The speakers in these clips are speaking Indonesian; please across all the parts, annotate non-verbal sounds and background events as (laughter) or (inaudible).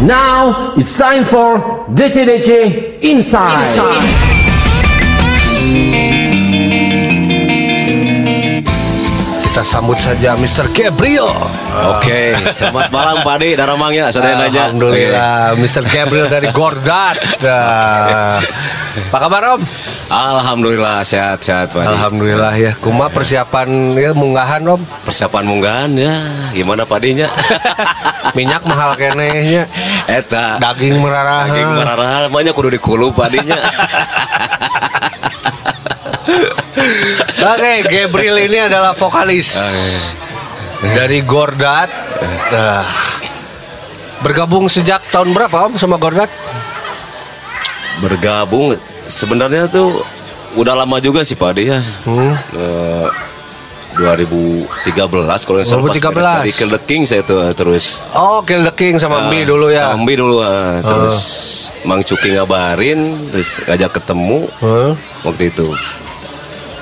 Now it's time for DC-DC Inside. Kita sambut saja Mr. Gabriel. Oke, selamat malam Pak Adi dan Ramangnya. Saya nanya. Alhamdulillah, Mr. Gabriel dari Gordat. Nah, (laughs) Apa kabar Om? Alhamdulillah sehat-sehat Pak Adi. Alhamdulillah ya. Kuma persiapan ya munggahan Om. Persiapan munggahan ya. Gimana Pak Adinya? (laughs) Minyak mahal kenehnya. Eta. Daging merarah. Daging marah banyak kudu dikulu Pak Adinya. (laughs) Oke, Gabriel ini adalah vokalis dari Gordat. Nah, bergabung sejak tahun berapa Om sama Gordat? Bergabung sebenarnya tuh udah lama juga sih Pak ya. Hmm. Eh, 2013 kalau nggak salah pas 2013. beres dari Kill the King saya tuh terus Oh, Kill the King sama Mbi dulu ya. Sama Mbi dulu ah. terus Mang Cuki ngabarin terus ngajak ketemu Huh? waktu itu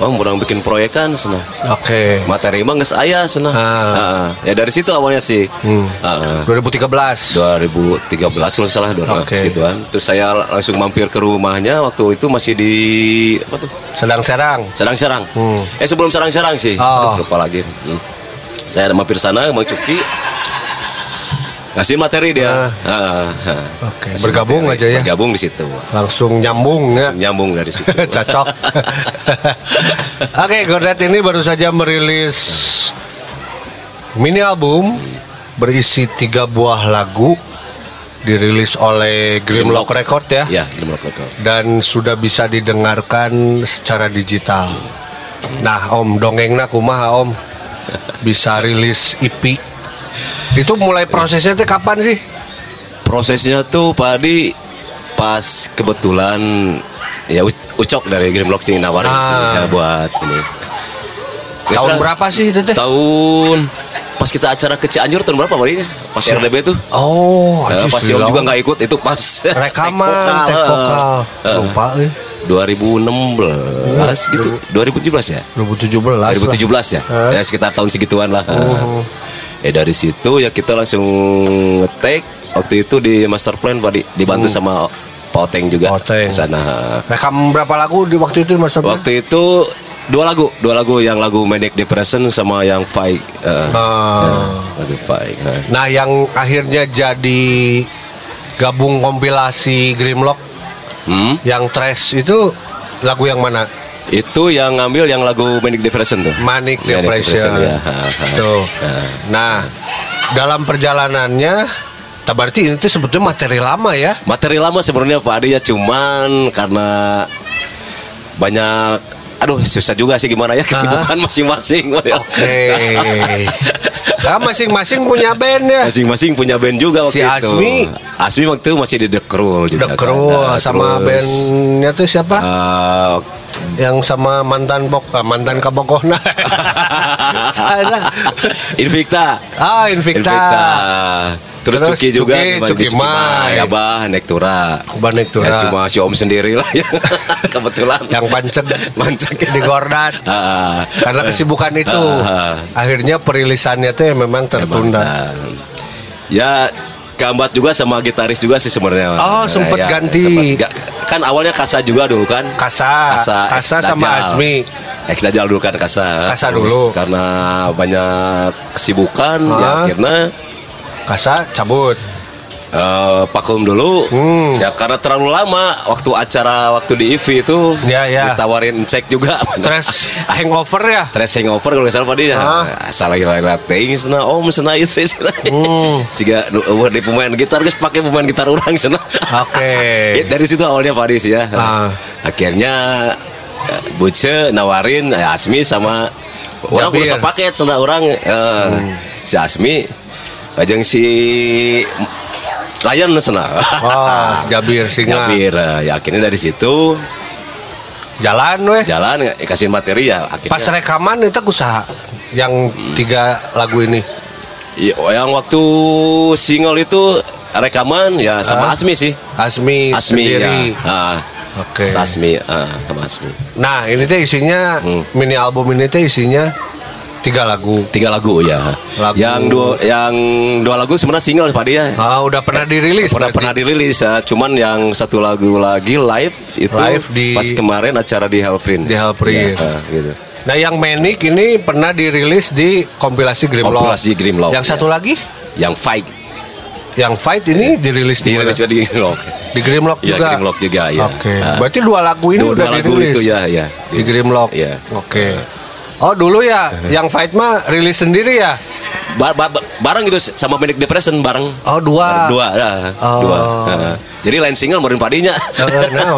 Oh, orang bikin proyekan sana. Oke. Materi mah geus aya sana. Ah. Ya dari situ awalnya sih. Hmm. Heeh. 2013. 2013 kalau nggak salah dua Oke. gituan. Terus saya langsung mampir ke rumahnya waktu itu masih di apa tuh? Sedang-sedang. Serang-serang. Hmm. Eh sebelum serang-serang sih. Oh. Aduh, lupa lagi. Hmm. Saya mampir sana Mang Cuki. Ngasih materi dia. Ah. Heeh. Oke. Ngasih Bergabung materi. aja ya. Bergabung di situ. Langsung nyambung ya. Nyambung dari situ. (laughs) Cocok. Oke, Gordat ini baru saja merilis mini album berisi tiga buah lagu dirilis oleh Grimlock Record ya Ya, di Record. dan sudah bisa didengarkan secara digital. Nah, Om dongengna kumaha Om bisa rilis EP. Itu mulai prosesnya itu kapan sih? Prosesnya tuh Pak Adi pas kebetulan ya Ucok dari Grimlock sih nawarin sih Ah. ya, buat ini. Tahun berapa sih itu teh? Tahun pas kita acara ke Cianjur tahun berapa Adi? Pas RDB tuh. Oh, Ya, pas Yom juga nggak ikut itu pas rekaman take vokal Eh, lupa eh. 2016 gitu 2017 ya 2017 lah. 2017 ya Eh. ya sekitar tahun segituan lah Oh. Eh dari situ ya kita langsung ngetek waktu itu di master plan Pak Di- dibantu sama Pak Oteng juga Hmm. Oteng. di sana rekam berapa lagu di waktu itu Mas Abdul? waktu itu dua lagu dua lagu yang lagu Manic Depression sama yang Fight eh, Ah. lagu Fight eh. Nah, yang akhirnya jadi gabung kompilasi Grimlock Hmm? yang Trash itu lagu yang mana? Itu yang ngambil yang lagu Manic Depression tuh Manic Manic Depression. Depression, ya. Ha, ha. Tuh. Ha. Nah, dalam perjalanannya tak berarti itu sebetulnya materi lama ya. Materi lama sebenarnya Pak Adi ya cuman karena banyak aduh susah juga sih gimana ya kesibukan (laughs) masing-masing. Oke. Nah, (laughs) masing-masing punya band ya. Masing-masing punya band juga Si waktu itu. Asmi. Asmi waktu itu masih di The The juga. Crew kan. Nah, sama terus, bandnya tuh siapa? eh, yang sama mantan bok ah, mantan kabogohna. (laughs) Salah. Invicta. ah, Invicta. Terus, Terus Cuki juga Cuki, Cuki Mai. ya bah Nektura. Ban Nektura. Ya, cuma si Om sendiri lah ya. (laughs) Kebetulan. yang pancet Mancek. (laughs) di Gordat. Ah, Karena kesibukan itu, Ah. akhirnya perilisannya tuh ya memang tertunda. Emang, Ya keambat juga sama gitaris juga sih sebenarnya. Oh, sempet Ya, ganti. sempet kan awalnya Kasa juga dulu kan. Kasa, Kasa, Kasa, sama. Azmi. Ex Dajjal dulu kan Kasa. Kasa Terus dulu. Karena banyak kesibukan ya akhirnya Kasa cabut. Eh, vakum dulu. Hmm. Ya karena terlalu lama waktu acara waktu di IV itu Ya, ya. ditawarin cek juga. Stress (laughs) hangover ya. Stress hangover kalau salah pada Ah. salah hilang ting sana om sana itu (laughs) sana Hmm. siga uh, di pemain gitar guys pakai pemain gitar orang (laughs) sana Oke. Ya, dari situ awalnya Faris ya Ah. akhirnya eh, Buce nawarin eh, Asmi sama orang berusaha paket sana orang eh, si Asmi ajeng si Ryan sana Wah, Jabir Singa. Jabir eh, ya akhirnya dari situ Jalan weh. jalan eh, kasih materi ya akhirnya Pas rekaman itu usaha yang tiga lagu ini. Iya, yang waktu single itu rekaman ya sama Ah. Asmi sih. Asmi, Asmi sendiri. ya. Ah, Oke. Asmi ah, sama Asmi. Nah, ini teh isinya Hmm. mini album ini teh isinya Tiga lagu. tiga lagu ya. Lagu. Yang dua yang dua lagu sebenarnya single Pak dia. Ah, udah pernah dirilis. pernah berarti? pernah dirilis ya. cuman yang satu lagu lagi live itu Live di- pas kemarin acara di Helfrin Di Helfrin. Ya, gitu Nah, yang Manic ini pernah dirilis di kompilasi Grimlock. Kompilasi Grimlock, Yang ya. satu lagi, yang fight yang Fight ini dirilis di dirilis di Grimlock Di Grimlock Ya, juga. Grimlock juga, ya. Oke. Ah. Berarti dua lagu ini Dua- udah dua lagu dirilis. itu ya ya Di Grimlock. Iya. Oke. Oh, dulu ya yang Fight mah rilis sendiri ya? Ba- ba- ba- bareng gitu sama Manic Depression bareng Oh, dua. dua dah, Oh. dua Nah, jadi lain single baru padinya Heeh, nah,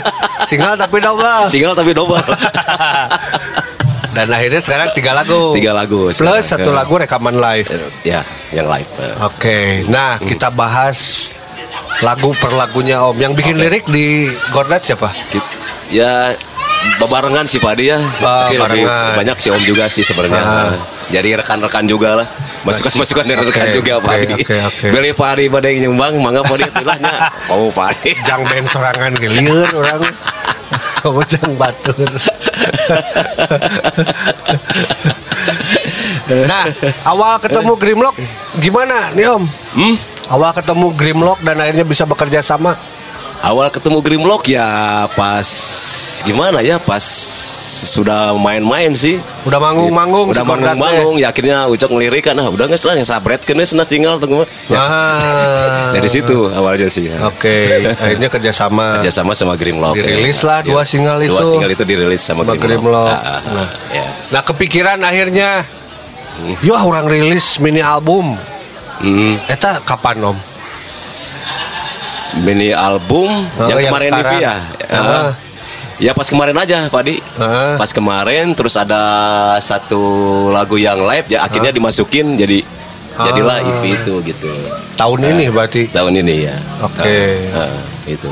(laughs) single tapi double. single tapi double (laughs) Dan akhirnya sekarang tiga lagu. tiga lagu Plus sekarang. satu lagu rekaman live. ya yang live Oke, nah kita bahas lagu per lagunya Om. Yang bikin lirik di Gordat siapa? Ya barengan sih Pak dia. Ah, Tapi lebih barengan. banyak si Om juga sih sebenarnya. Ah. Jadi rekan-rekan juga lah. Masukan-masukan dari Oke, rekan juga Pak oke, Adi. oke, oke. Beli Pak Adi pada yang nyumbang, mangga Pak Adi (laughs) tilahnya. Oh Pak Adi. Jang band sorangan ke lieur orang. Kamu jang batur. nah, awal ketemu Grimlock gimana nih Om? Hmm? Awal ketemu Grimlock dan akhirnya bisa bekerja sama. Awal ketemu Grimlock ya pas gimana ya pas sudah main-main sih. Udah manggung-manggung udah manggung-manggung ya akhirnya ucok ngelirik kan ah udah nggak salah yang sabret kan senang single tuh ya. Ah. dari situ awalnya sih ya. Oke, akhirnya kerjasama. (laughs) kerjasama sama Grimlock Dirilis ya. lah dua Ya. single dua itu. single itu dirilis sama, Sama Grimlock, Grimlock. Ah, ah, ah. Nah. Ya. Nah, kepikiran akhirnya Yuk orang rilis mini album. Hmm, Eta kapan Om? Mini album Oh, yang yang kemarin sekarang. ini ya Ah. Ah. ya pas kemarin aja Pak Di Ah. pas kemarin terus ada satu lagu yang live ya akhirnya dimasukin jadi jadilah Ah. EP itu gitu Tahun ini berarti. tahun ini ya Oke. Ah, ah, itu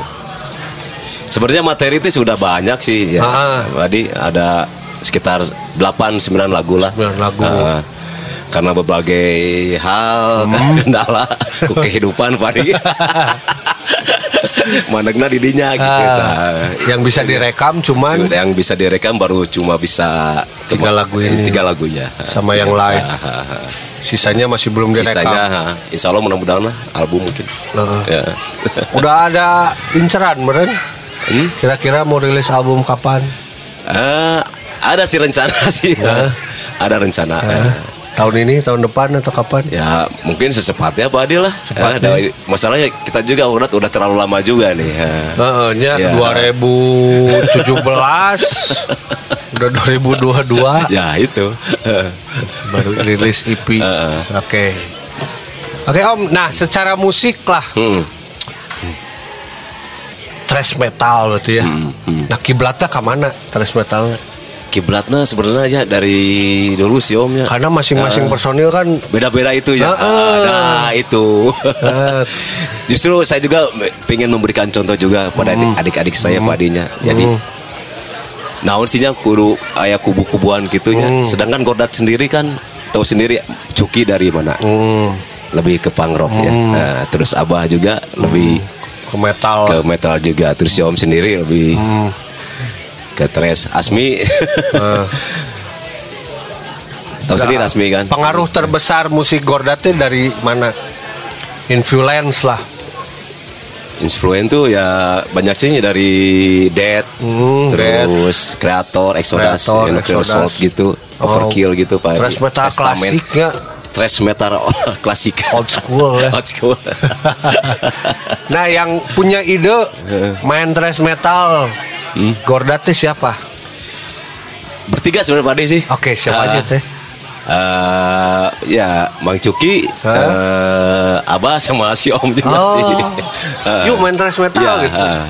sebenarnya materi itu sudah banyak sih ya Ah. Pak Di ada sekitar 8-9 lagu lah 9 lagu. Ah, karena berbagai hal Hmm. (laughs) kendala (laughs) kehidupan Pak (laughs) (laughs) manegna didinya gitu Ah, yang bisa direkam cuman Cuma yang bisa direkam baru cuma bisa Tiga lagu ini. tiga lagu ya Sama yang live. Ah, ah, sisanya masih belum direkam. sisanya insya Allah mudah-mudahan lah album mungkin ya. (laughs) Udah ada inceran meren? Hmm? Kira-kira mau rilis album kapan? Ah, ada sih rencana (laughs) sih ada rencana Eh, tahun ini, tahun depan atau kapan? ya mungkin secepatnya Pak Adil lah Secepatnya. Ya, masalahnya kita juga udah udah terlalu lama juga nih ya. Heeh, nya Ya. 2017 udah 2022 ya itu baru rilis EP. Oke. Oke Om, nah secara musik lah Hmm. thrash metal berarti ya. Hmm, hmm. Nah kiblatnya ke mana thrash metalnya? Kiblatnya sebenarnya aja dari dulu sih Om ya. Karena masing-masing personil kan beda-beda itu ya. Heeh. nah itu. Eh, (laughs) justru saya juga pengen memberikan contoh juga pada adik- adik-adik saya Pak Adinya. Jadi naon sihnya kudu ayah kubu-kubuan gitunya sedangkan Gordat sendiri kan tahu sendiri Cuki dari mana? Hmm, lebih ke punk rock ya. Nah, terus Abah juga lebih ke metal. ke metal juga. Terus si Om sendiri lebih ke thrash Asmi (laughs) tahu sendiri Asmi kan Pengaruh terbesar musik Gordatnya dari mana? Influence lah. Influen tuh ya banyak sih dari Dead, Hmm, terus Kreator, Exodus, Kreator, Exodus. Assault gitu, Overkill gitu pak. Thrash metal klasik ya. Thrash metal (laughs) klasik. Old school ya. Old school. (laughs) Nah yang punya ide main thrash metal Gordatnya siapa? Bertiga sebenarnya Pak De sih. Oke siapa Ah, aja teh? eh, ya Mang Cuki, eh, Abah sama si Om juga Oh, sih. Eh, (laughs) yuk main thrash metal ya, gitu. ah,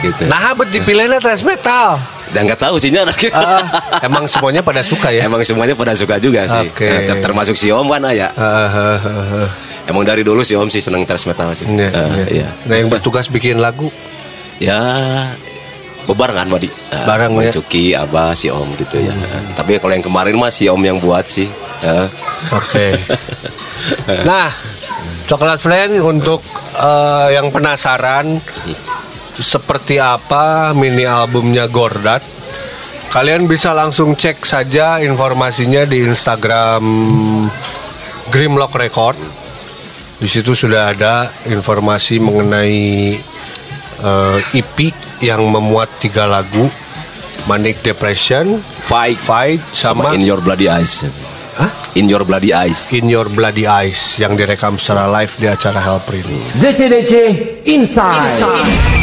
gitu. Nah, bet dipilihnya thrash metal. Dan nggak tahu sihnya Ah, emang semuanya pada suka ya. Emang semuanya pada suka juga sih. Oke. Nah, ter- termasuk si Om kan ya. Ah, ah, ah, ah. Emang dari dulu si Om sih seneng thrash metal sih. Iya, Eh, iya. iya. Nah yang bertugas bikin lagu Ya bebarengan Madi. Eh, Bareng, Mang ya. Cuki, Abah, si Om gitu ya. Eh, Tapi kalau yang kemarin mah si Om yang buat sih. Eh, Oke. (laughs) nah, coklat flame untuk eh, yang penasaran seperti apa mini albumnya Gordat Kalian bisa langsung cek saja informasinya di Instagram Grimlock Record. Di situ sudah ada informasi mengenai eh, EP yang memuat tiga lagu, Manic Depression, Fight, Fight, sama, In Your Bloody Eyes. Hah? In Your Bloody Eyes. In Your Bloody Eyes yang direkam secara live di acara Hellprint. DC DC Inside.